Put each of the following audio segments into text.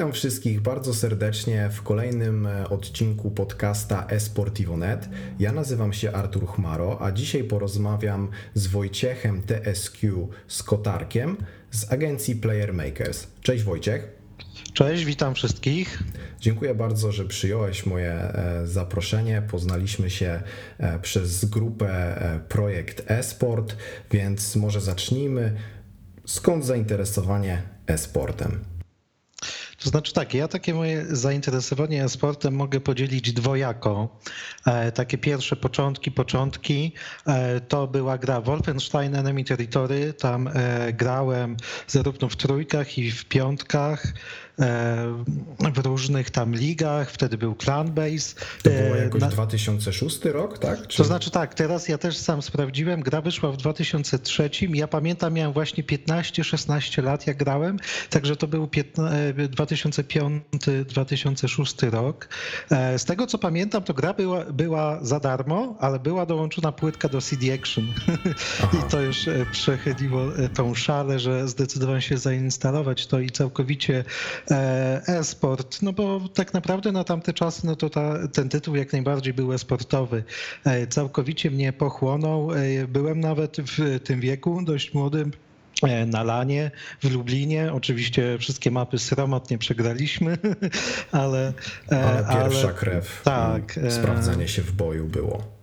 Witam wszystkich bardzo serdecznie w kolejnym e, odcinku podcasta eSportivo.net. Ja nazywam się Artur Chmaro, a dzisiaj porozmawiam z Wojciechem TSQ Skotarkiem z agencji Player Makers. Cześć Wojciech. Cześć, witam wszystkich. Dziękuję bardzo, że przyjąłeś moje e, zaproszenie. Poznaliśmy się e, przez grupę Projekt eSport, więc może zacznijmy. Skąd zainteresowanie e-sportem? To znaczy tak, ja takie moje zainteresowanie sportem mogę podzielić dwojako. E, takie pierwsze początki, początki e, to była gra Wolfenstein Enemy Territory. Tam e, grałem zarówno w trójkach i w piątkach w różnych tam ligach, wtedy był Clanbase. To było jakoś Na... 2006 rok, tak? Czy... To znaczy tak, teraz ja też sam sprawdziłem, gra wyszła w 2003, ja pamiętam, miałem właśnie 15-16 lat jak grałem, także to był 2005-2006 rok. E, z tego co pamiętam, to gra była, była za darmo, ale była dołączona płytka do CD Action i to już e, przechyliło e, tą szalę, że zdecydowałem się zainstalować to i całkowicie E, e-sport, no bo tak naprawdę na tamte czasy no to ta, ten tytuł jak najbardziej był e-sportowy. E, całkowicie mnie pochłonął. E, byłem nawet w tym wieku dość młodym, na Lanie w Lublinie. Oczywiście wszystkie mapy sromotnie przegraliśmy, ale... Ale pierwsza ale, krew, tak, sprawdzenie się w boju było.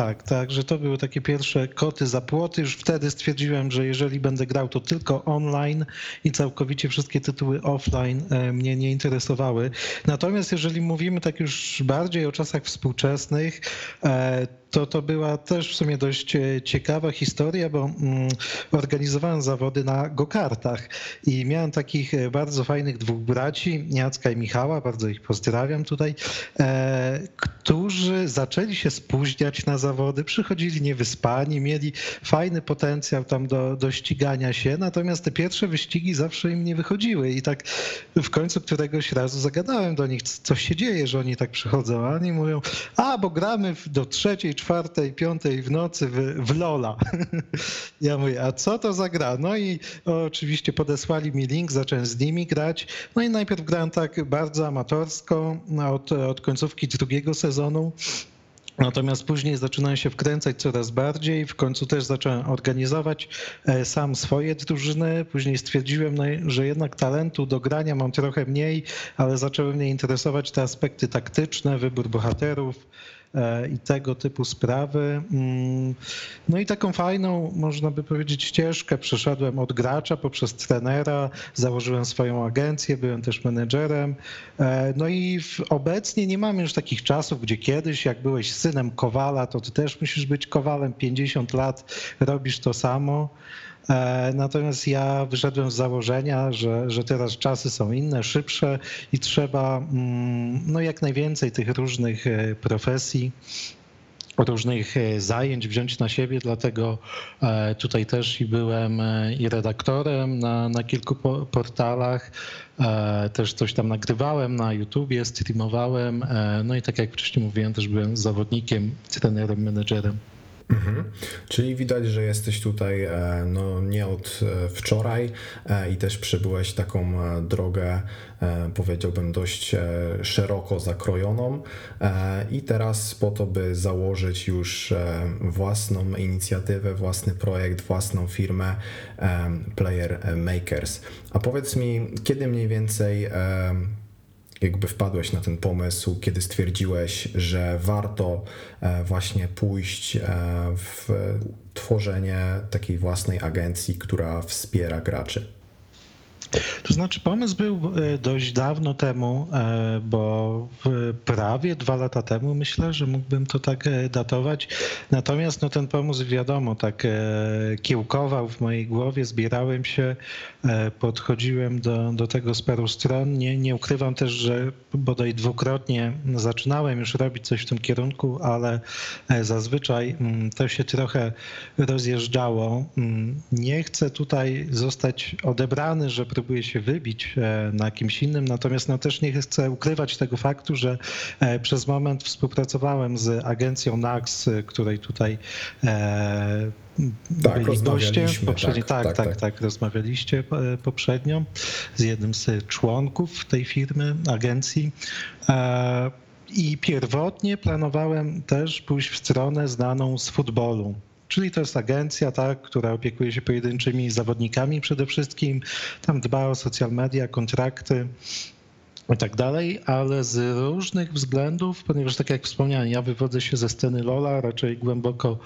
Tak, tak, że to były takie pierwsze koty za płoty. Już wtedy stwierdziłem, że jeżeli będę grał, to tylko online i całkowicie wszystkie tytuły offline e, mnie nie interesowały. Natomiast jeżeli mówimy tak już bardziej o czasach współczesnych, e, to to była też w sumie dość e, ciekawa historia, bo mm, organizowałem zawody na gokartach i miałem takich e, bardzo fajnych dwóch braci, Jacka i Michała, bardzo ich pozdrawiam tutaj, e, którzy zaczęli się spóźniać na zawody, przychodzili niewyspani, mieli fajny potencjał tam do, do ścigania się, natomiast te pierwsze wyścigi zawsze im nie wychodziły i tak w końcu któregoś razu zagadałem do nich, co się dzieje, że oni tak przychodzą, a oni mówią, a bo gramy do trzeciej, czwartej, piątej w nocy w, w Lola. Ja mówię, a co to za gra? No i oczywiście podesłali mi link, zacząłem z nimi grać. No i najpierw grałem tak bardzo amatorsko od, od końcówki drugiego sezonu. Natomiast później zaczynałem się wkręcać coraz bardziej. W końcu też zacząłem organizować e, sam swoje drużyny. Później stwierdziłem, no, że jednak talentu do grania mam trochę mniej, ale zaczęły mnie interesować te aspekty taktyczne, wybór bohaterów i tego typu sprawy. Mm, no i taką fajną, można by powiedzieć, ścieżkę przeszedłem od gracza poprzez trenera, założyłem swoją agencję, byłem też menedżerem. E, no i obecnie nie mamy już takich czasów, gdzie kiedyś, jak byłeś synem Kowala, to ty też musisz być Kowalem 50 lat, robisz to samo. E, natomiast ja wyszedłem z założenia, że, że teraz czasy są inne, szybsze i trzeba mm, no, jak najwięcej tych różnych e, profesji różnych e, zajęć wziąć na siebie, dlatego tutaj też i byłem i redaktorem na, na kilku portalach, też coś tam nagrywałem na YouTubie, streamowałem, no i tak jak wcześniej mówiłem, też byłem zawodnikiem, trenerem, menedżerem. Mhm. Czyli widać, że jesteś tutaj e, no, nie od e, wczoraj e, i też przebyłeś taką drogę, powiedziałbym, dość szeroko zakrojoną i teraz po to, by założyć już własną inicjatywę, własny projekt, własną firmę Player Makers. A powiedz mi, kiedy mniej więcej jakby wpadłeś na ten pomysł, kiedy stwierdziłeś, że warto e, właśnie pójść e, w tworzenie takiej własnej agencji, która wspiera graczy? To znaczy, pomysł był e, dość dawno temu, e, bo prawie dwa lata temu myślę, że mógłbym to tak e, datować. Natomiast no, ten pomysł, wiadomo, tak kiełkował w mojej głowie, zbierałem się, podchodziłem do, do tego z paru stron. Nie, nie ukrywam też, że bodaj dwukrotnie zaczynałem już robić coś w tym kierunku, ale zazwyczaj mm, to się trochę rozjeżdżało. Mm, nie chcę tutaj zostać odebrany, że próbuję się wybić na kimś innym, natomiast no, też nie chcę ukrywać tego faktu, że przez moment współpracowałem z agencją NAX, której tutaj tak, goście poprzednio. Tak tak, tak tak, tak, rozmawialiście poprzednio z jednym z członków tej firmy, agencji. I pierwotnie planowałem też pójść w stronę znaną z futbolu. Czyli to jest agencja, tak, która opiekuje się pojedynczymi zawodnikami przede wszystkim, tam dba o social media, kontrakty i tak dalej, ale z różnych względów, ponieważ tak jak wspomniałem, ja wywodzę się ze sceny Lola, raczej głęboko,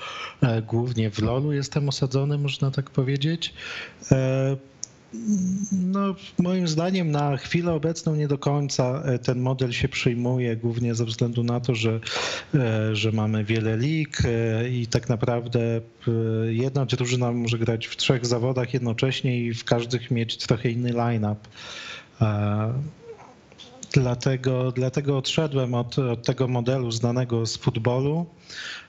e, głównie w Lolu jestem osadzony, można tak powiedzieć. No, moim zdaniem na chwilę obecną nie do końca e, ten model się przyjmuje, głównie ze względu na to, że, e, że mamy wiele lig e, i tak naprawdę jedna drużyna może grać w trzech zawodach jednocześnie i w każdych mieć trochę inny line-up. Dlatego, dlatego odszedłem od, od tego modelu znanego z futbolu.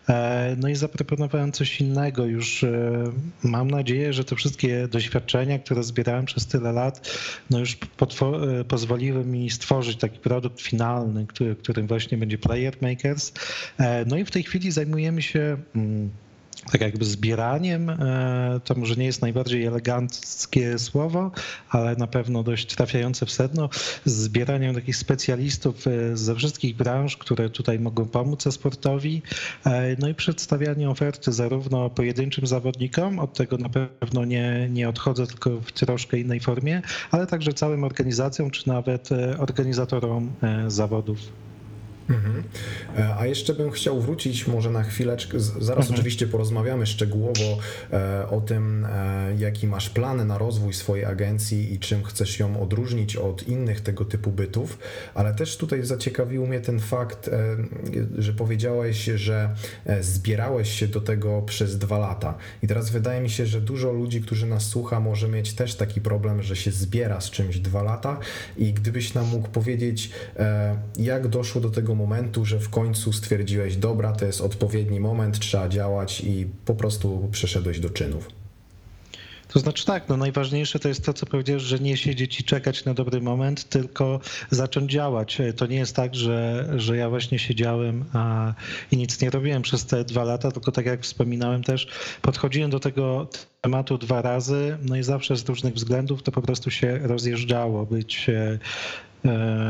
E, no i zaproponowałem coś innego. Już e, mam nadzieję, że te wszystkie doświadczenia, które zbierałem przez tyle lat, no już e, pozwoliły mi stworzyć taki produkt finalny, który, którym właśnie będzie Player Makers. No i w tej chwili zajmujemy się mm, tak jakby zbieraniem, e, to może nie jest najbardziej eleganckie słowo, ale na pewno dość trafiające w sedno, zbieraniem takich specjalistów e, ze wszystkich branż, które tutaj mogą pomóc sportowi, e, no i przedstawianie oferty zarówno pojedynczym zawodnikom, od tego na pewno nie, nie odchodzę, tylko w troszkę innej formie, ale także całym organizacjom, czy nawet organizatorom zawodów. Mhm. E, a jeszcze bym chciał wrócić może na chwileczkę, zaraz mhm. oczywiście porozmawiamy szczegółowo e, o tym, e, jaki masz plany na rozwój swojej agencji i czym chcesz ją odróżnić od innych tego typu bytów, ale też tutaj zaciekawił mnie ten fakt, że powiedziałeś, że zbierałeś się do tego przez dwa lata. I teraz wydaje mi się, że dużo ludzi, którzy nas słucha, może mieć też taki problem, że się zbiera z czymś dwa lata i gdybyś nam mógł powiedzieć, jak doszło do tego momentu, że w końcu stwierdziłeś, dobra, to jest odpowiedni moment, trzeba działać i po prostu przeszedłeś do czynów? To znaczy tak, no najważniejsze to jest to, co powiedziałeś, że nie siedzieć i czekać na dobry moment, tylko zacząć działać. To nie jest tak, że, że ja właśnie siedziałem a, i nic nie robiłem przez te dwa lata, tylko tak jak wspominałem też, podchodziłem do tego tematu dwa razy, no i zawsze z różnych względów to po prostu się rozjeżdżało. Być E,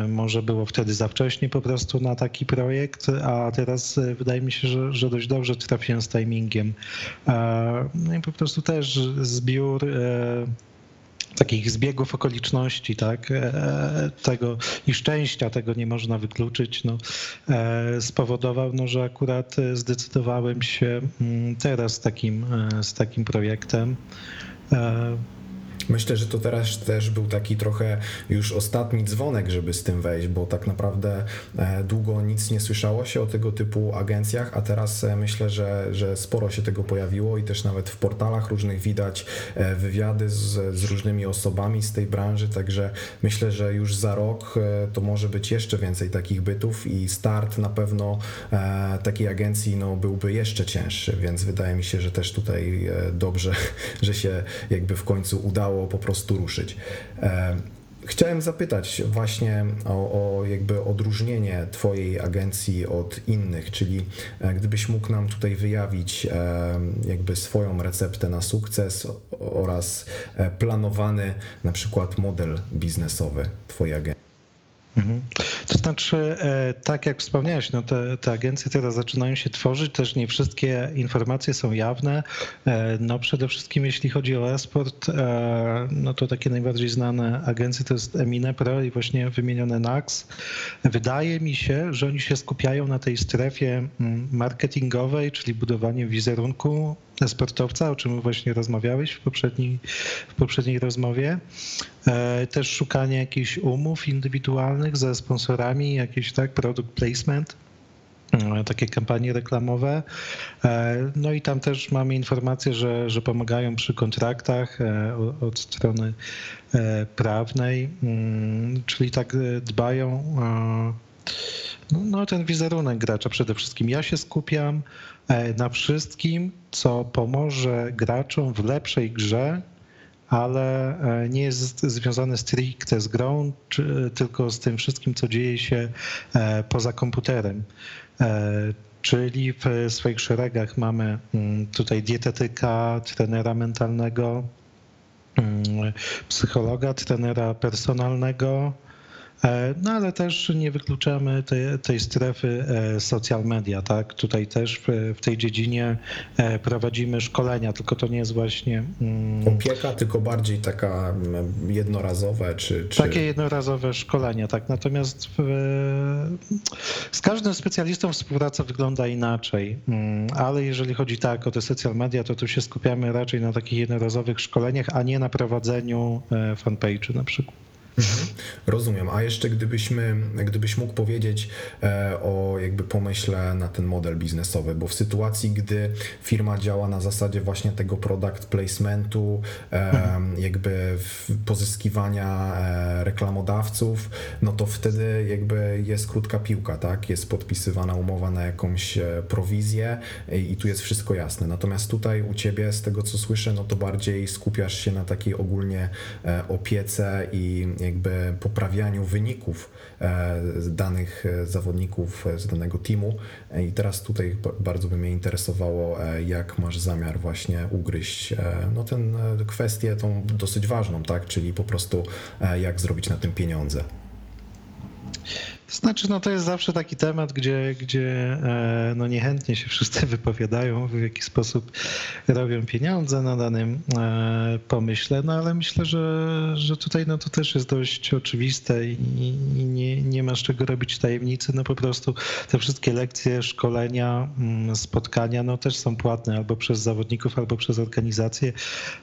może było wtedy za wcześnie po prostu na taki projekt, a teraz e, wydaje mi się, że, że dość dobrze trafiłem z timingiem. E, no i po prostu też zbiór takich zbiegów okoliczności, tak, tego i szczęścia tego nie można wykluczyć, no, spowodował, no, że akurat zdecydowałem się mm, teraz z takim, z takim projektem. Myślę, że to teraz też był taki trochę już ostatni dzwonek, żeby z tym wejść, bo tak naprawdę e, długo nic nie słyszało się o tego typu agencjach, a teraz e, myślę, że, że sporo się tego pojawiło i też nawet w portalach różnych widać e, wywiady z, z różnymi osobami z tej branży, także myślę, że już za rok to może być jeszcze więcej takich bytów i start na pewno takiej agencji no, byłby jeszcze cięższy, więc wydaje mi się, że też tutaj dobrze, że się jakby w końcu udało chciało po prostu ruszyć. E, chciałem zapytać właśnie o, o, jakby odróżnienie Twojej agencji od innych, czyli e, gdybyś mógł nam tutaj wyjawić e, jakby swoją receptę na sukces oraz planowany na przykład model biznesowy Twojej agencji. Mhm. To znaczy, e, tak jak wspomniałeś, no te, te agencje teraz zaczynają się tworzyć, też nie wszystkie informacje są jawne. E, no przede wszystkim jeśli chodzi o esport, e, no to takie najbardziej znane agencje to jest Emine Pro i właśnie wymienione Nax. Wydaje mi się, że oni się skupiają na tej strefie mm, marketingowej, czyli budowanie wizerunku sportowca, o czym właśnie rozmawiałeś w poprzedniej, w poprzedniej rozmowie. E, też szukanie jakichś umów indywidualnych ze sponsorami, jakiś tak, product placement e, takie kampanie reklamowe. E, no i tam też mamy informację, że, że pomagają przy kontraktach od strony prawnej, mm, czyli tak dbają no, no ten wizerunek gracza przede wszystkim. Ja się skupiam na wszystkim, co pomoże graczom w lepszej grze ale nie jest związany stricte z grą, czy, tylko z tym wszystkim, co dzieje się poza komputerem. Czyli w swoich szeregach mamy mm, tutaj dietetyka, trenera mentalnego, mm, psychologa, trenera personalnego, E, no ale też nie wykluczamy tej, tej strefy e, social media, tak? Tutaj też w, w, tej dziedzinie e, prowadzimy szkolenia, tylko to nie jest właśnie... Mm, Opieka, tylko bardziej taka mm, jednorazowe, czy, czy... Takie jednorazowe szkolenia, tak. Natomiast w, z każdym specjalistą współpraca wygląda inaczej, mm, ale jeżeli chodzi tak o te social media, to tu się skupiamy raczej na takich jednorazowych szkoleniach, a nie na prowadzeniu fanpage'u na przykład. Mhm. Rozumiem. A jeszcze gdybyśmy, gdybyś mógł powiedzieć e, o jakby pomyśle na ten model biznesowy, bo w sytuacji, gdy firma działa na zasadzie właśnie tego product placementu, mhm. jakby pozyskiwania e, reklamodawców, no to wtedy jakby jest krótka piłka, tak? Jest podpisywana umowa na jakąś e, prowizję i tu jest wszystko jasne. Natomiast tutaj u ciebie, z tego co słyszę, no to bardziej skupiasz się na takiej ogólnie opiece i jakby poprawianiu wyników e, danych e, zawodników z danego teamu. E, I teraz tutaj bardzo by mnie interesowało, jak masz zamiar właśnie ugryźć no tę kwestię tą dosyć ważną, tak? Czyli po prostu jak zrobić na tym pieniądze. Znaczy, no to jest zawsze taki temat, gdzie, gdzie e, no niechętnie się wszyscy wypowiadają, w jaki sposób robią pieniądze na danym e, pomyśle, no ale myślę, że, że tutaj no to też jest dość oczywiste i, nie, nie ma z czego robić tajemnicy, no po prostu te wszystkie lekcje, szkolenia, mm, spotkania, no też są płatne albo przez zawodników, albo przez organizacje.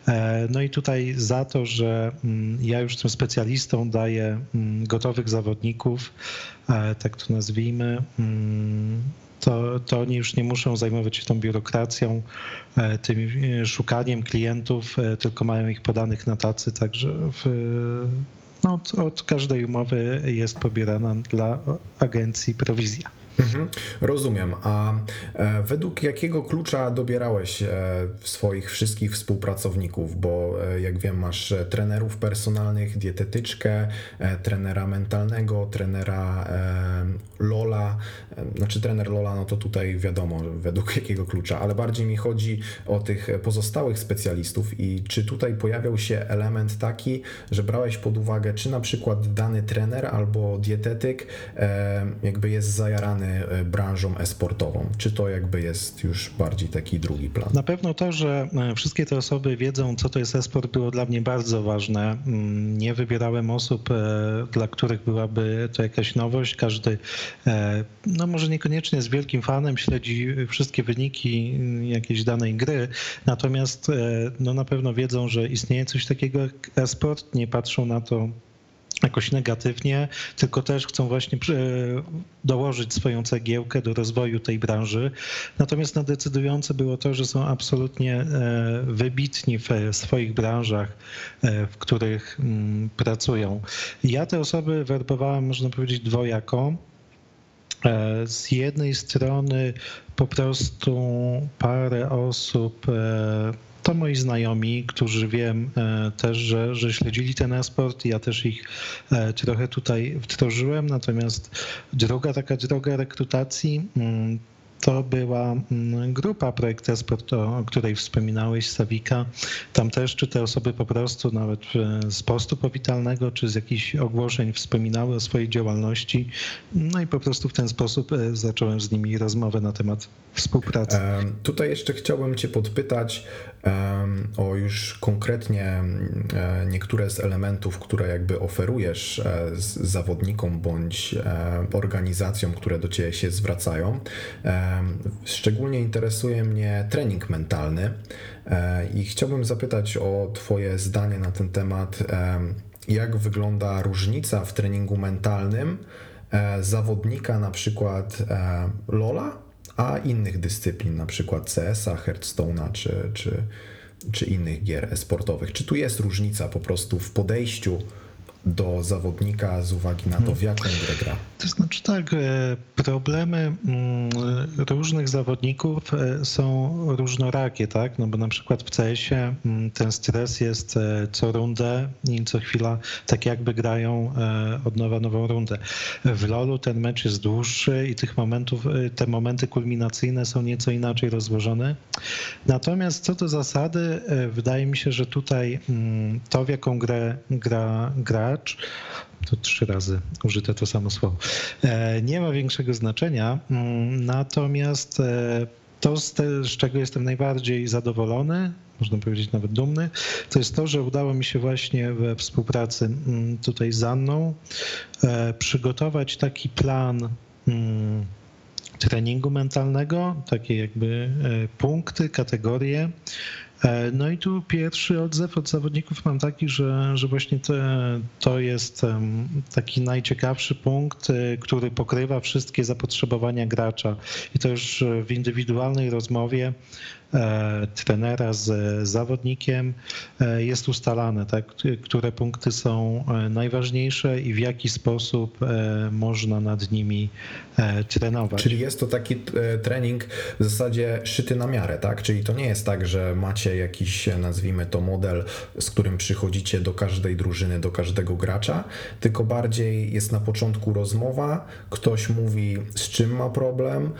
E, no i tutaj za to, że mm, ja już tym specjalistą daję mm, gotowych zawodników, tak to nazwijmy, mm, to, to oni już nie muszą zajmować się tą biurokracją, e, tym e, szukaniem klientów, tylko mają ich podanych na tacy, także w, no, od, od każdej umowy jest pobierana dla agencji prowizja. Mhm, rozumiem. A e, według jakiego klucza dobierałeś e, swoich wszystkich współpracowników? Bo e, jak wiem, masz trenerów personalnych, dietetyczkę, trenera mentalnego, trenera Lola. Znaczy trener Lola, no to tutaj wiadomo według jakiego klucza, ale bardziej mi chodzi o tych pozostałych specjalistów i czy tutaj pojawiał się element taki, że brałeś pod uwagę, czy na przykład dany trener albo dietetyk jakby jest zajarany branżą esportową? Czy to jakby jest już bardziej taki drugi plan? Na pewno to, że e, wszystkie te osoby wiedzą, co to jest esport, było dla mnie bardzo ważne. Mm, nie wybierałem osób, e, dla których byłaby to jakaś nowość. Każdy, no może niekoniecznie z wielkim fanem, śledzi wszystkie wyniki mm, jakiejś danej gry, natomiast no na pewno wiedzą, że istnieje coś takiego jak esport, nie patrzą na to jakoś negatywnie, tylko też chcą właśnie dołożyć swoją cegiełkę do rozwoju tej branży. Natomiast no, decydujące było to, że są absolutnie e, wybitni w swoich branżach, e, w których mm, pracują. Ja te osoby werbowałem, można powiedzieć, dwojako. E, z jednej strony po prostu parę osób to moi znajomi, którzy wiem e, też, że, że śledzili ten esport. Ja też ich e, trochę tutaj wdrożyłem. Natomiast druga taka droga rekrutacji mm, to była mm, grupa Projekt Esport, o której wspominałeś, Sawika. Tam też czy te osoby po prostu nawet e, z postu powitalnego, czy z jakichś ogłoszeń wspominały o swojej działalności. No i po prostu w ten sposób zacząłem z nimi rozmowę na temat współpracy. Tutaj jeszcze chciałbym Cię podpytać o już konkretnie niektóre z elementów, które jakby oferujesz e, zawodnikom bądź e, organizacjom, które do Ciebie się zwracają. Szczególnie interesuje mnie trening mentalny e, i chciałbym zapytać o Twoje zdanie na ten temat. Jak wygląda różnica w treningu mentalnym zawodnika na przykład Lola a innych dyscyplin, na przykład CS-a, Hearthstone'a czy, czy, czy innych gier esportowych. Czy tu jest różnica po prostu w podejściu do zawodnika z uwagi na to, w jaką grę gra? To znaczy tak, e, problemy mm, różnych zawodników e, są różnorakie, tak? No bo na przykład w CS-ie mm, ten stres jest e, co rundę i co chwila tak jakby grają od nowa nową rundę. W LoLu ten mecz jest dłuższy i tych momentów, te momenty kulminacyjne są nieco inaczej rozłożone. Natomiast co do zasady, wydaje mi się, że tutaj mm, to, w jaką grę gra gracz, to trzy razy użyte to samo słowo, e, nie ma większego znaczenia. Mm, natomiast e, to, z, czego jestem najbardziej zadowolony, można powiedzieć nawet dumny, to jest to, że udało mi się właśnie we współpracy mm, tutaj z Anną e, przygotować taki plan mm, treningu mentalnego, takie jakby punkty, kategorie, no i tu pierwszy odzew od zawodników mam taki, że, że właśnie to, to jest taki najciekawszy punkt, e, który pokrywa wszystkie zapotrzebowania gracza. I to już w indywidualnej rozmowie E, trenera z zawodnikiem e, jest ustalane, tak, które punkty są e, najważniejsze i w jaki sposób można nad nimi trenować. Czyli jest to taki trening w zasadzie szyty na miarę, tak? Czyli to nie jest tak, że macie jakiś, nazwijmy to, model, z którym przychodzicie do każdej drużyny, do każdego gracza, tylko bardziej jest na początku rozmowa, ktoś mówi, z czym ma problem,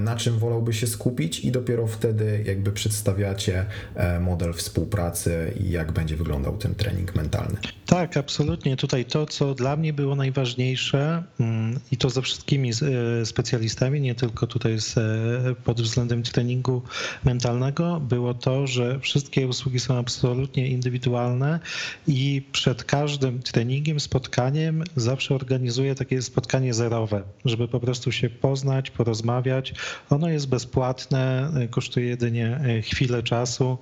na czym wolałby się skupić i dopiero wtedy jakby jakby przedstawiacie e, model współpracy i jak będzie wyglądał ten trening mentalny. Tak, absolutnie. Tutaj to, co dla mnie było najważniejsze mm, i to ze wszystkimi e, specjalistami, nie tylko tutaj z, e, pod względem treningu mentalnego, było to, że wszystkie usługi są absolutnie indywidualne i przed każdym treningiem, spotkaniem zawsze organizuję takie spotkanie zerowe, żeby po prostu się poznać, porozmawiać. Ono jest bezpłatne, kosztuje jedynie E, chwilę czasu.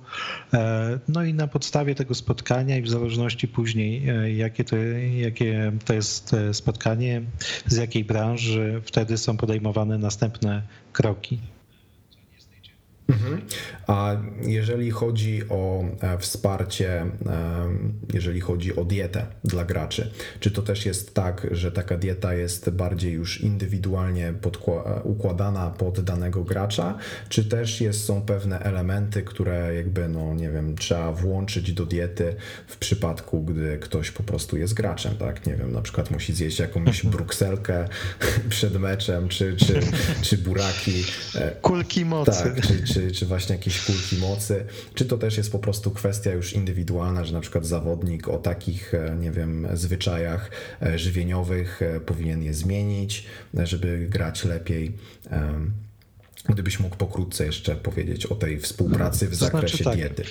E, no i na podstawie tego spotkania i w zależności później, e, jakie to, jakie to jest spotkanie, z jakiej branży, wtedy są podejmowane następne kroki. Mhm. A jeżeli chodzi o e, wsparcie, e, jeżeli chodzi o dietę dla graczy, czy to też jest tak, że taka dieta jest bardziej już indywidualnie układana pod danego gracza, czy też jest, są pewne elementy, które jakby, no nie wiem, trzeba włączyć do diety w przypadku, gdy ktoś po prostu jest graczem, tak? Nie wiem, na przykład musi zjeść jakąś mhm. brukselkę przed meczem, czy, czy, czy buraki. E, Kulki mocy. Tak, czy, czy czy, czy właśnie jakieś kulki mocy, czy to też jest po prostu kwestia już indywidualna, że na przykład zawodnik o takich, e, nie wiem, zwyczajach e, żywieniowych e, powinien je zmienić, żeby grać lepiej. Gdybyś mógł pokrótce jeszcze powiedzieć o tej współpracy w to znaczy zakresie znaczy, tak. diety.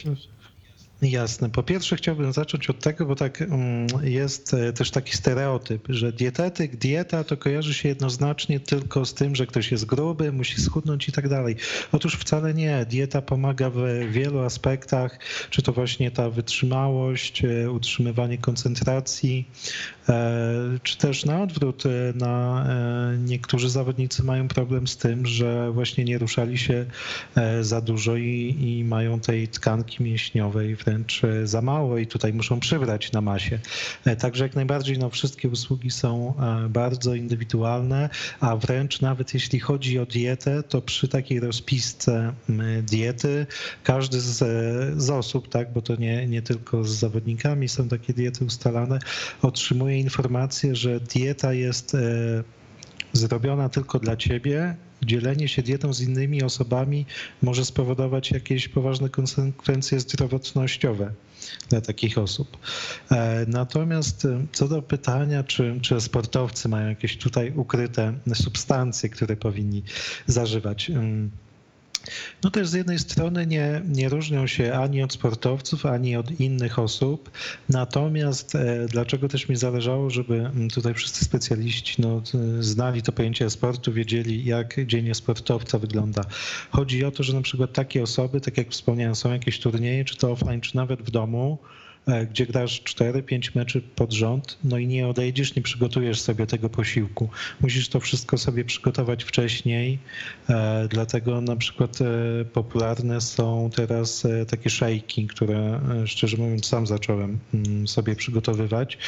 Jasne. Po pierwsze chciałbym zacząć od tego, bo tak mm, jest e, też taki stereotyp, że dietetyk, dieta to kojarzy się jednoznacznie tylko z tym, że ktoś jest gruby, musi schudnąć i tak dalej. Otóż wcale nie. Dieta pomaga w wielu aspektach, czy to właśnie ta wytrzymałość, e, utrzymywanie koncentracji, e, czy też na odwrót, na, niektórzy zawodnicy mają problem z tym, że właśnie nie ruszali się za dużo i, i mają tej tkanki mięśniowej w e, za mało i tutaj muszą przybrać na masie. E, także jak najbardziej no, wszystkie usługi są e, bardzo indywidualne, a wręcz nawet jeśli chodzi o dietę, to przy takiej rozpisce diety każdy z, z osób, tak, bo to nie, nie tylko z zawodnikami są takie diety ustalane, otrzymuje informację, że dieta jest zrobiona tylko dla ciebie dzielenie się dietą z innymi osobami może spowodować jakieś poważne konsekwencje zdrowotnościowe dla takich osób. E, natomiast e, co do pytania, czy, czy sportowcy mają jakieś tutaj ukryte substancje, które powinni zażywać. No też z jednej strony nie, nie różnią się ani od sportowców, ani od innych osób. Natomiast e, dlaczego też mi zależało, żeby mm, tutaj wszyscy specjaliści no, znali to pojęcie sportu, wiedzieli jak dzień sportowca wygląda. Chodzi o to, że na przykład takie osoby, tak jak wspomniałem, są jakieś turnieje, czy to offline, czy nawet w domu, gdzie grasz 4-5 meczy pod rząd, no i nie odejdziesz, nie przygotujesz sobie tego posiłku. Musisz to wszystko sobie przygotować wcześniej, e, dlatego na przykład e, popularne są teraz takie szejki, które szczerze mówiąc sam zacząłem mm, sobie przygotowywać,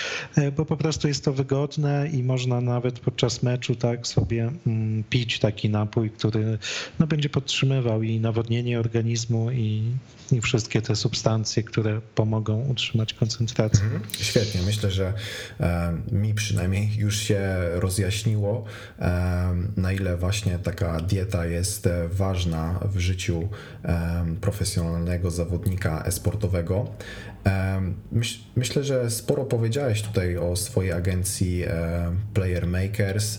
bo po prostu jest to wygodne i można nawet podczas meczu tak sobie mm, pić taki napój, który no, będzie podtrzymywał i nawodnienie organizmu i, i wszystkie te substancje, które pomogą utrzymać utrzymać koncentrację. Mhm. Świetnie, myślę, że e, mi przynajmniej już się rozjaśniło, e, na ile właśnie taka dieta jest e, ważna w życiu profesjonalnego zawodnika esportowego. Myślę, że sporo powiedziałeś tutaj o swojej agencji Player Makers,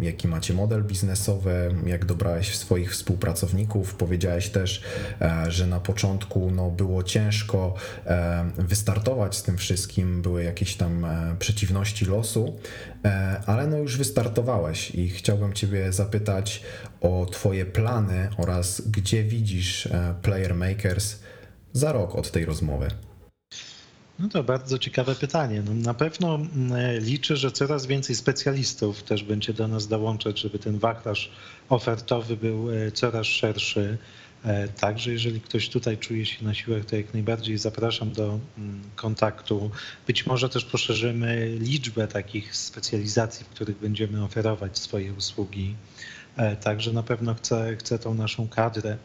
jaki macie model biznesowy, jak dobrałeś swoich współpracowników. Powiedziałeś też, że na początku no, było ciężko wystartować z tym wszystkim, były jakieś tam e, przeciwności losu, e, ale no już wystartowałeś i chciałbym Ciebie zapytać o Twoje plany oraz gdzie widzisz e, Player Makers za rok od tej rozmowy. No to bardzo ciekawe pytanie. No na pewno liczę, że coraz więcej specjalistów też będzie do nas dołączać, żeby ten wachlarz ofertowy był coraz szerszy. E, także jeżeli ktoś tutaj czuje się na siłach, to jak najbardziej zapraszam do kontaktu. Być może też poszerzymy liczbę takich specjalizacji, w których będziemy oferować swoje usługi. E, także na pewno chcę, chcę tą naszą kadrę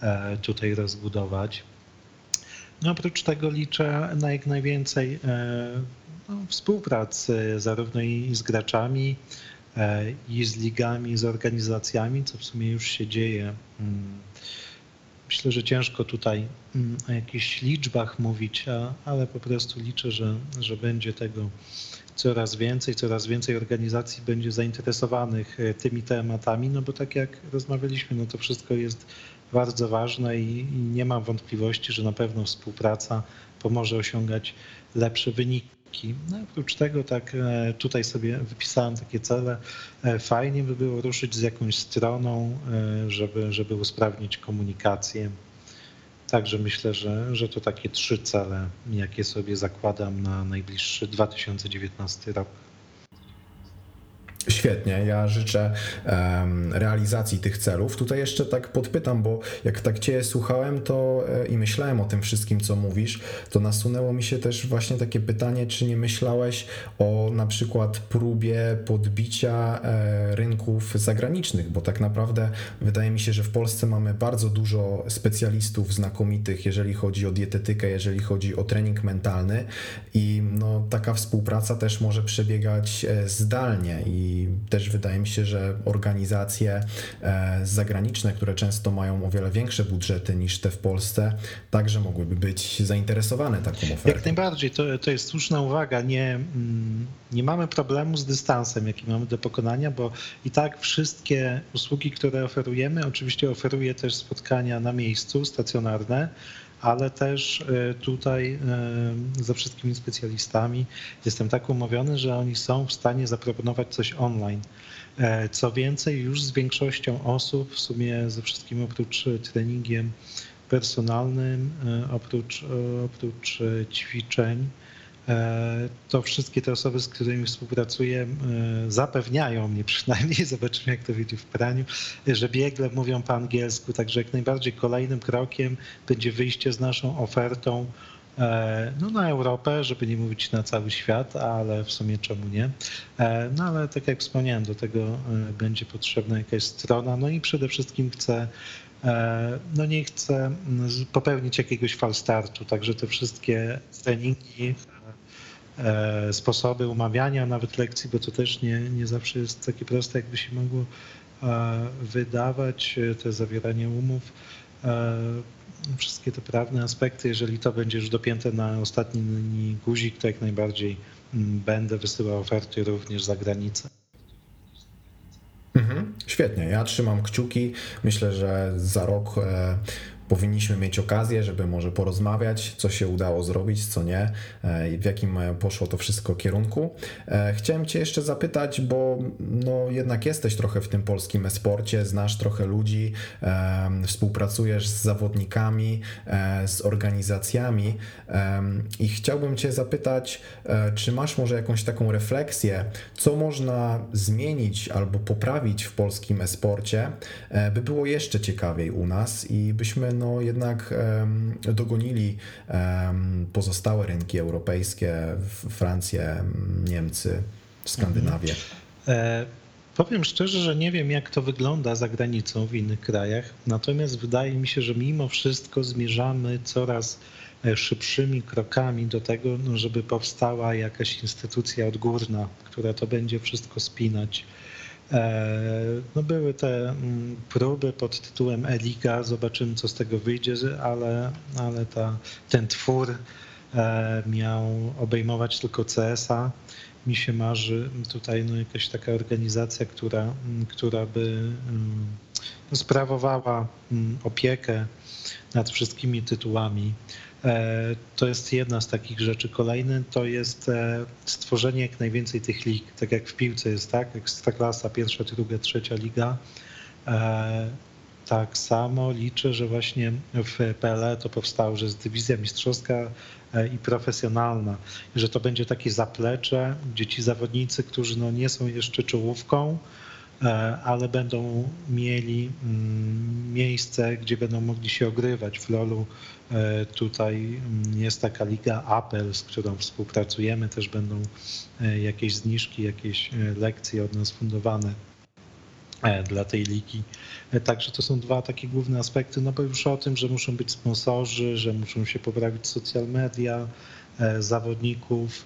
e, tutaj rozbudować. No oprócz tego liczę na jak najwięcej no, współpracy zarówno i z graczami, i z ligami, z organizacjami, co w sumie już się dzieje. Mm, Myślę, że ciężko tutaj mm, o jakichś liczbach mówić, ale po prostu liczę, że, że będzie tego coraz więcej, coraz więcej organizacji będzie zainteresowanych e, tymi tematami, no bo tak jak rozmawialiśmy, no to wszystko jest bardzo ważne i, nie mam wątpliwości, że na pewno współpraca pomoże osiągać lepsze wyniki. No, oprócz tego tak e, tutaj sobie wypisałem takie cele. E, fajnie by było ruszyć z jakąś stroną, e, żeby, żeby usprawnić komunikację. Także myślę, że, że to takie trzy cele, jakie sobie zakładam na najbliższy 2019 rok. Świetnie, ja życzę realizacji tych celów. Tutaj jeszcze tak podpytam, bo jak tak Cię słuchałem to e, i myślałem o tym wszystkim, co mówisz, to nasunęło mi się też właśnie takie pytanie, czy nie myślałeś o na przykład próbie podbicia e, rynków zagranicznych, bo tak naprawdę wydaje mi się, że w Polsce mamy bardzo dużo specjalistów znakomitych, jeżeli chodzi o dietetykę, jeżeli chodzi o trening mentalny i no, taka współpraca też może przebiegać e, zdalnie i też wydaje mi się, że organizacje e, zagraniczne, które często mają o wiele większe budżety niż te w Polsce, także mogłyby być zainteresowane taką ofertą. Jak najbardziej, to, to jest słuszna uwaga. Nie, mm, nie mamy problemu z dystansem, jaki mamy do pokonania, bo i tak wszystkie usługi, które oferujemy, oczywiście oferuje też spotkania na miejscu, stacjonarne, ale też e, tutaj e, ze wszystkimi specjalistami jestem tak umówiony, że oni są w stanie zaproponować coś online. E, co więcej, już z większością osób, w sumie ze wszystkim oprócz treningiem personalnym, oprócz, oprócz ćwiczeń, to wszystkie te osoby, z którymi współpracuję, e, zapewniają mnie przynajmniej, zobaczymy jak to wyjdzie w praniu, że biegle mówią po angielsku, także jak najbardziej kolejnym krokiem będzie wyjście z naszą ofertą e, no, na Europę, żeby nie mówić na cały świat, ale w sumie czemu nie. No ale tak jak wspomniałem, do tego będzie potrzebna jakaś strona, no i przede wszystkim chcę no nie chcę popełnić jakiegoś falstartu, także te wszystkie treningi E, sposoby umawiania nawet lekcji, bo to też nie, nie zawsze jest takie proste, jakby się mogło e, wydawać, e, to zawieranie umów, wszystkie te prawne aspekty, jeżeli to będzie już dopięte na ostatni guzik, to jak najbardziej mm, będę wysyłał oferty również za granicę. Mhm, świetnie, ja trzymam kciuki. Myślę, że za rok powinniśmy mieć okazję, żeby może porozmawiać, co się udało zrobić, co nie, w jakim poszło to wszystko kierunku. Chciałem Cię jeszcze zapytać, bo no jednak jesteś trochę w tym polskim esporcie, znasz trochę ludzi, współpracujesz z zawodnikami, z organizacjami i chciałbym Cię zapytać, czy masz może jakąś taką refleksję, co można zmienić albo poprawić w polskim esporcie, e, by było jeszcze ciekawiej u nas i byśmy no jednak dogonili pozostałe rynki europejskie, Francję, Niemcy, Skandynawię. E, powiem szczerze, że nie wiem, jak to wygląda za granicą w innych krajach, natomiast wydaje mi się, że mimo wszystko zmierzamy coraz E, szybszymi krokami do tego, no, żeby powstała jakaś instytucja odgórna, która to będzie wszystko spinać. E, no były te mm, próby pod tytułem Eliga, zobaczymy co z tego wyjdzie, ale, ale ta, ten twór e, miał obejmować tylko CSA. Mi się marzy tutaj no jakaś taka organizacja, która, mm, która by mm, sprawowała opiekę nad wszystkimi tytułami. E, to jest jedna z takich rzeczy. Kolejny to jest e, stworzenie jak najwięcej tych lig, tak jak w piłce jest, tak? Ekstraklasa, pierwsza, druga, trzecia liga. E, tak samo liczę, że właśnie w PLE to powstało, że jest dywizja mistrzowska i profesjonalna, że to będzie takie zaplecze, gdzie ci zawodnicy, którzy no nie są jeszcze czołówką, ale będą mieli mm, miejsce, gdzie będą mogli się ogrywać. W LoLu tutaj mm, jest taka liga Apple, z którą współpracujemy, też będą e, jakieś zniżki, jakieś e, lekcje od nas fundowane dla tej ligi. Także to są dwa takie główne aspekty, no bo już o tym, że muszą być sponsorzy, że muszą się poprawić social media, zawodników,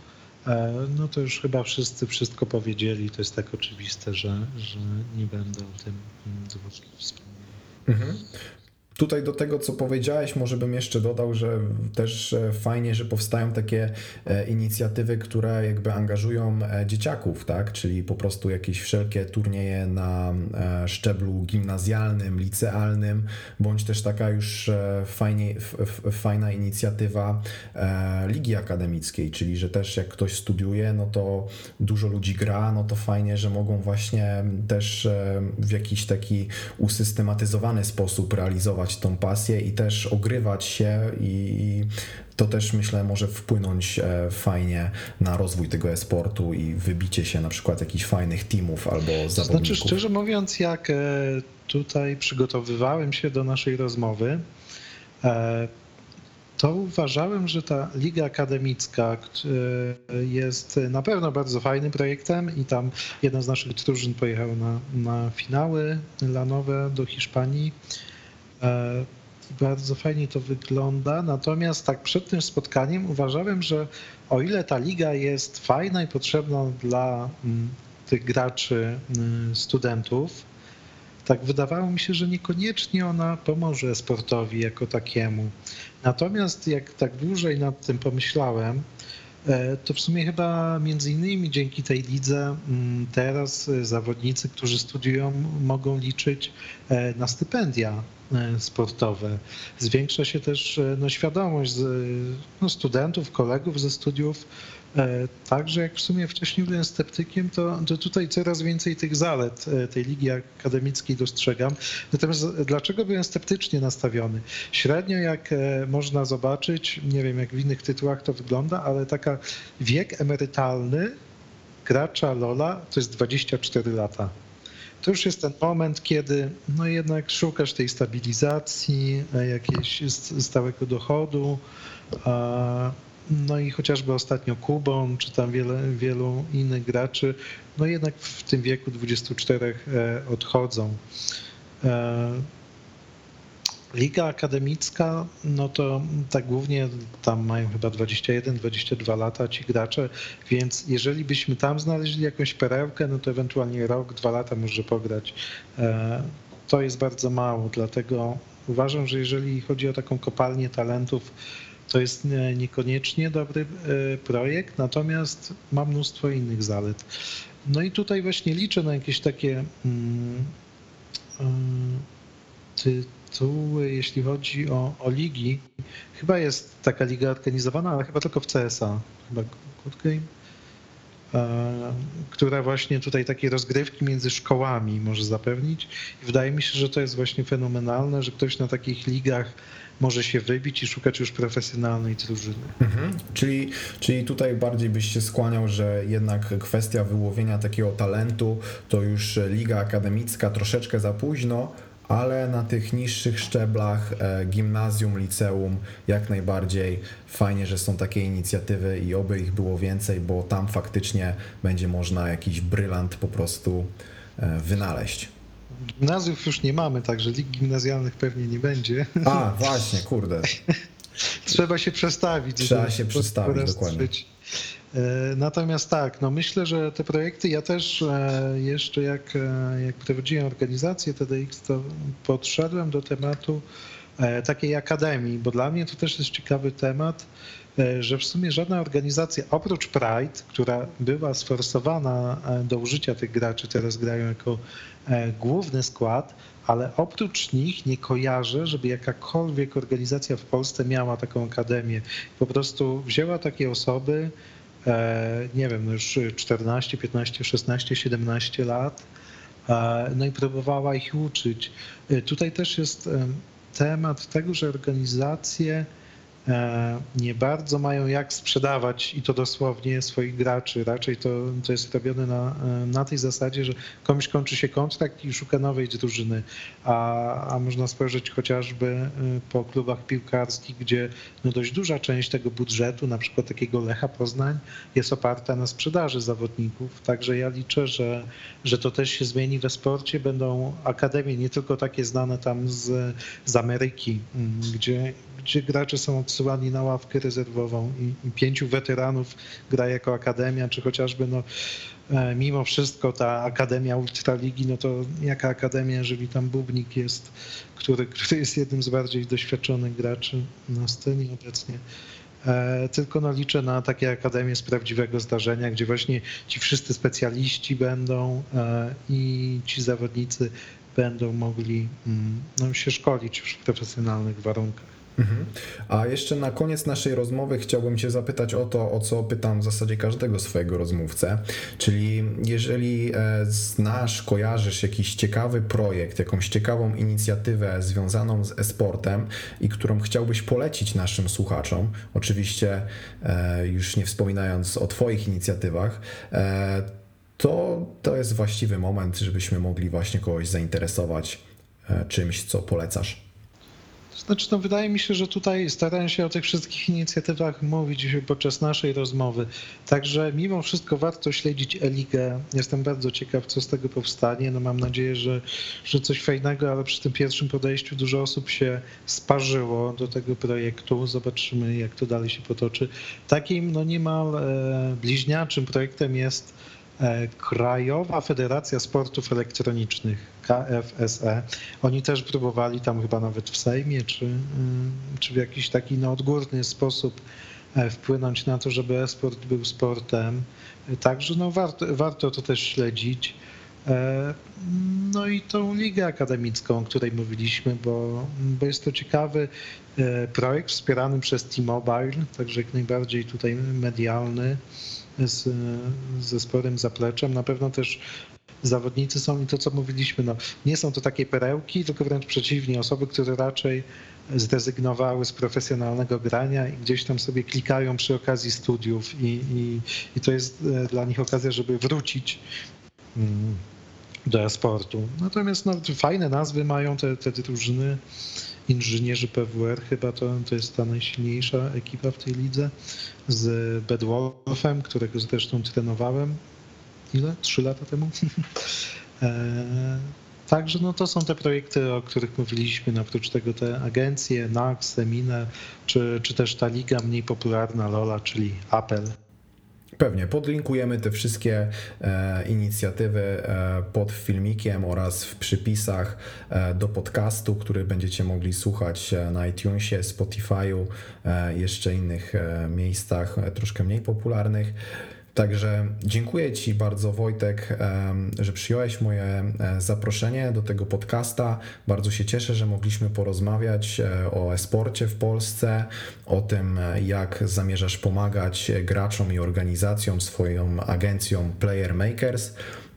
no to już chyba wszyscy wszystko powiedzieli. To jest tak oczywiste, że, że nie będę o tym dłużej wspomniał. Mhm. Tutaj do tego, co powiedziałeś, może bym jeszcze dodał, że też e, fajnie, że powstają takie e, inicjatywy, które jakby angażują e, dzieciaków, tak? Czyli po prostu jakieś wszelkie turnieje na szczeblu gimnazjalnym, licealnym, bądź też taka już fajnie, fajna inicjatywa ligi akademickiej, czyli że też jak ktoś studiuje, no to dużo ludzi gra, no to fajnie, że mogą właśnie też w jakiś taki usystematyzowany sposób realizować tą pasję i też ogrywać się i to też myślę może wpłynąć e, fajnie na rozwój tego e-sportu i wybicie się na przykład jakichś fajnych teamów albo zawodników. Znaczy szczerze mówiąc, jak e, tutaj przygotowywałem się do naszej rozmowy, e, to uważałem, że ta liga akademicka jest na pewno bardzo fajnym projektem i tam jedna z naszych drużyn pojechała na, na finały lanowe do Hiszpanii bardzo fajnie to wygląda. Natomiast tak przed tym spotkaniem uważałem, że o ile ta liga jest fajna i potrzebna dla mm, tych graczy mm, studentów, tak wydawało mi się, że niekoniecznie ona pomoże sportowi jako takiemu. Natomiast jak tak dłużej nad tym pomyślałem, e, to w sumie chyba między innymi dzięki tej lidze mm, teraz zawodnicy, którzy studiują, mogą liczyć e, na stypendia E, sportowe. Zwiększa się też e, no, świadomość no, studentów, kolegów ze studiów. E, także jak w sumie wcześniej byłem sceptykiem, to, to tutaj coraz więcej tych zalet tej ligi akademickiej dostrzegam. Natomiast dlaczego byłem sceptycznie nastawiony? Średnio jak można zobaczyć, nie wiem jak w innych tytułach to wygląda, ale taka wiek emerytalny gracza Lola to jest 24 lata to już jest ten moment, kiedy no jednak szukasz tej stabilizacji, e, jakiegoś stałego dochodu. No i chociażby ostatnio Kubon, czy tam wiele, wielu innych graczy, no jednak w tym wieku 24 e, odchodzą. E, Liga akademicka, no to tak głównie tam mają chyba 21-22 lata ci gracze, więc jeżeli byśmy tam znaleźli jakąś perełkę, no to ewentualnie rok, dwa lata może pograć. E, to jest bardzo mało, dlatego uważam, że jeżeli chodzi o taką kopalnię talentów, to jest niekoniecznie dobry e, projekt, natomiast ma mnóstwo innych zalet. No i tutaj właśnie liczę na jakieś takie. Hmm, hmm, tytuły, jeśli chodzi o, o ligi. Chyba jest taka liga organizowana, ale chyba tylko w CSA. Chyba Good Game. E, która właśnie tutaj takie rozgrywki między szkołami może zapewnić. I wydaje mi się, że to jest właśnie fenomenalne, że ktoś na takich ligach może się wybić i szukać już profesjonalnej drużyny. Mhm. Czyli, czyli tutaj bardziej byś się skłaniał, że jednak kwestia wyłowienia takiego talentu to już liga akademicka troszeczkę za późno, ale na tych niższych szczeblach e, gimnazjum, liceum jak najbardziej fajnie, że są takie inicjatywy i oby ich było więcej, bo tam faktycznie będzie można jakiś brylant po prostu e, wynaleźć. Gimnazjów już nie mamy, także lig gimnazjalnych pewnie nie będzie. A, właśnie, kurde. Trzeba się przestawić. Trzeba się przestawić, dokładnie. Natomiast tak, no myślę, że te projekty, ja też e, jeszcze jak, e, jak prowadziłem organizację TDX, to podszedłem do tematu takiej akademii, bo dla mnie to też jest ciekawy temat, że w sumie żadna organizacja oprócz Pride, która była sforsowana do użycia tych graczy, teraz grają jako główny skład, ale oprócz nich nie kojarzę, żeby jakakolwiek organizacja w Polsce miała taką akademię. Po prostu wzięła takie osoby, E, nie wiem, już 14, 15, 16, 17 lat, e, no i próbowała ich uczyć. E, tutaj też jest temat tego, że organizacje E, nie bardzo mają jak sprzedawać i to dosłownie swoich graczy. Raczej to, to jest robione na, e, na tej zasadzie, że komuś kończy się kontrakt i szuka nowej drużyny, a, a można spojrzeć chociażby e, po klubach piłkarskich, gdzie no dość duża część tego budżetu, na przykład takiego Lecha Poznań, jest oparta na sprzedaży zawodników. Także ja liczę, że, że to też się zmieni we sporcie. Będą akademie nie tylko takie znane tam z, z Ameryki, gdzie gdzie gracze są odsyłani na ławkę rezerwową i, i pięciu weteranów gra jako akademia, czy chociażby no, e, mimo wszystko ta Akademia Ultraligi, no to jaka Akademia, jeżeli tam Bubnik jest, który, który jest jednym z bardziej doświadczonych graczy na scenie obecnie. E, tylko no liczę na takie akademie z prawdziwego zdarzenia, gdzie właśnie ci wszyscy specjaliści będą e, i ci zawodnicy będą mogli mm, no, się szkolić już w profesjonalnych warunkach. A jeszcze na koniec naszej rozmowy chciałbym Cię zapytać o to, o co pytam w zasadzie każdego swojego rozmówcę. Czyli jeżeli e, znasz, kojarzysz jakiś ciekawy projekt, jakąś ciekawą inicjatywę związaną z e-sportem i którą chciałbyś polecić naszym słuchaczom, oczywiście e, już nie wspominając o Twoich inicjatywach, e, to to jest właściwy moment, żebyśmy mogli właśnie kogoś zainteresować czymś, co polecasz. Znaczy, no wydaje mi się, że tutaj starałem się o tych wszystkich inicjatywach mówić podczas naszej rozmowy. Także mimo wszystko warto śledzić Eligę. Jestem bardzo ciekaw, co z tego powstanie. No mam nadzieję, że, że coś fajnego, ale przy tym pierwszym podejściu dużo osób się sparzyło do tego projektu. Zobaczymy, jak to dalej się potoczy. Takim no niemal e, bliźniaczym projektem jest E, Krajowa Federacja Sportów Elektronicznych, KFSE, oni też próbowali tam chyba nawet w Sejmie, czy, y, czy w jakiś taki no, odgórny sposób e, wpłynąć na to, żeby e-sport był sportem. Także no, warto, warto to też śledzić. E, no i tą ligę akademicką, o której mówiliśmy, bo, bo jest to ciekawy projekt wspierany przez T-Mobile, także jak najbardziej tutaj medialny z, ze sporym zapleczem. Na pewno też zawodnicy są i to, co mówiliśmy, no, nie są to takie perełki, tylko wręcz przeciwnie, osoby, które raczej zrezygnowały z profesjonalnego grania i gdzieś tam sobie klikają przy okazji studiów i, i, i to jest e, dla nich okazja, żeby wrócić mm, do e-sportu. Natomiast no, fajne nazwy mają te, te drużyny inżynierzy PWR, chyba to, to jest ta najsilniejsza ekipa w tej lidze, z Bedwolfem, którego zresztą trenowałem. Ile? Trzy lata temu? E, także no to są te projekty, o których mówiliśmy, no oprócz tego te agencje, NAX, Semine, czy, czy też ta liga mniej popularna LOLA, czyli Apple. Pewnie, podlinkujemy te wszystkie e, inicjatywy e, pod filmikiem oraz w przypisach e, do podcastu, który będziecie mogli słuchać e, na iTunesie, Spotify'u, e, jeszcze innych e, miejscach troszkę mniej popularnych. Także dziękuję Ci bardzo, Wojtek, że przyjąłeś moje e, zaproszenie do tego podcasta. Bardzo się cieszę, że mogliśmy porozmawiać e, o e-sporcie w Polsce, o tym, e, jak zamierzasz pomagać graczom i organizacjom, swoją agencją Player Makers.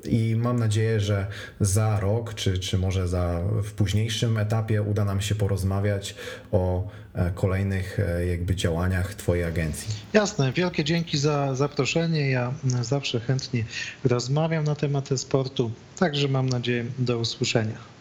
I mam nadzieję, że za rok, czy, czy może za, w późniejszym etapie uda nam się porozmawiać o e, kolejnych e, jakby działaniach Twojej agencji. Jasne, wielkie dzięki za zaproszenie. Ja zawsze chętnie rozmawiam na temat sportu, także mam nadzieję do usłyszenia.